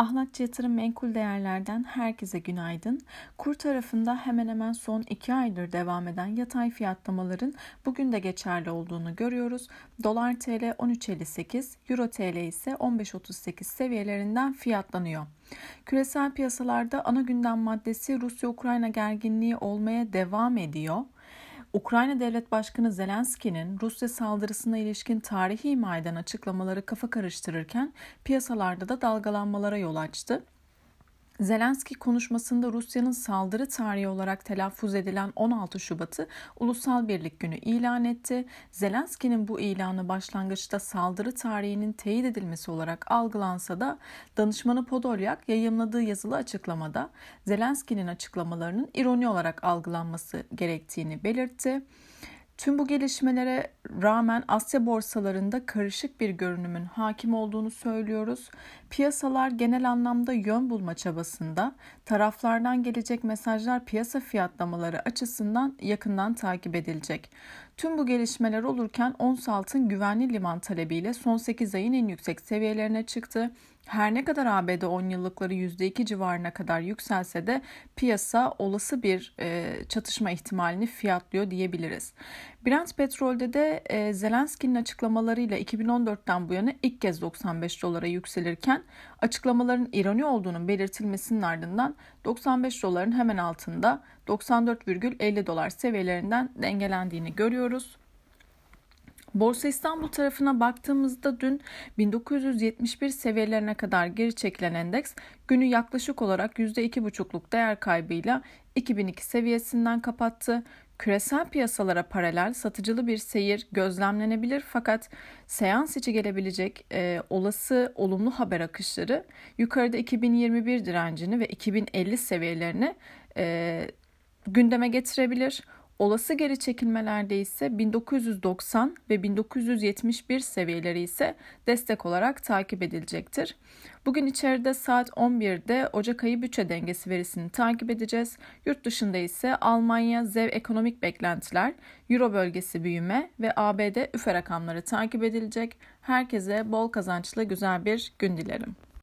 Ahlatçı Yatırım Menkul Değerler'den herkese günaydın. Kur tarafında hemen hemen son 2 aydır devam eden yatay fiyatlamaların bugün de geçerli olduğunu görüyoruz. Dolar TL 13.58, Euro TL ise 15.38 seviyelerinden fiyatlanıyor. Küresel piyasalarda ana gündem maddesi Rusya-Ukrayna gerginliği olmaya devam ediyor. Ukrayna Devlet Başkanı Zelenski'nin Rusya saldırısına ilişkin tarihi ima eden açıklamaları kafa karıştırırken piyasalarda da dalgalanmalara yol açtı. Zelenski konuşmasında Rusya'nın saldırı tarihi olarak telaffuz edilen 16 Şubat'ı Ulusal Birlik Günü ilan etti. Zelenski'nin bu ilanı başlangıçta saldırı tarihinin teyit edilmesi olarak algılansa da danışmanı Podolyak yayımladığı yazılı açıklamada Zelenski'nin açıklamalarının ironi olarak algılanması gerektiğini belirtti. Tüm bu gelişmelere rağmen Asya borsalarında karışık bir görünümün hakim olduğunu söylüyoruz. Piyasalar genel anlamda yön bulma çabasında taraflardan gelecek mesajlar piyasa fiyatlamaları açısından yakından takip edilecek. Tüm bu gelişmeler olurken ons altın güvenli liman talebiyle son 8 ayın en yüksek seviyelerine çıktı. Her ne kadar ABD 10 yıllıkları %2 civarına kadar yükselse de piyasa olası bir e, çatışma ihtimalini fiyatlıyor diyebiliriz. Brent petrolde de e, Zelenski'nin açıklamalarıyla 2014'ten bu yana ilk kez 95 dolara yükselirken açıklamaların ironi olduğunun belirtilmesinin ardından 95 doların hemen altında 94,50 dolar seviyelerinden dengelendiğini görüyoruz. Borsa İstanbul tarafına baktığımızda dün 1971 seviyelerine kadar geri çekilen endeks günü yaklaşık olarak %2,5'luk değer kaybıyla 2002 seviyesinden kapattı. Küresel piyasalara paralel satıcılı bir seyir gözlemlenebilir fakat seans içi gelebilecek e, olası olumlu haber akışları yukarıda 2021 direncini ve 2050 seviyelerini e, gündeme getirebilir. Olası geri çekilmelerde ise 1990 ve 1971 seviyeleri ise destek olarak takip edilecektir. Bugün içeride saat 11'de Ocak ayı bütçe dengesi verisini takip edeceğiz. Yurt dışında ise Almanya ZEV ekonomik beklentiler, Euro bölgesi büyüme ve ABD üfe rakamları takip edilecek. Herkese bol kazançlı güzel bir gün dilerim.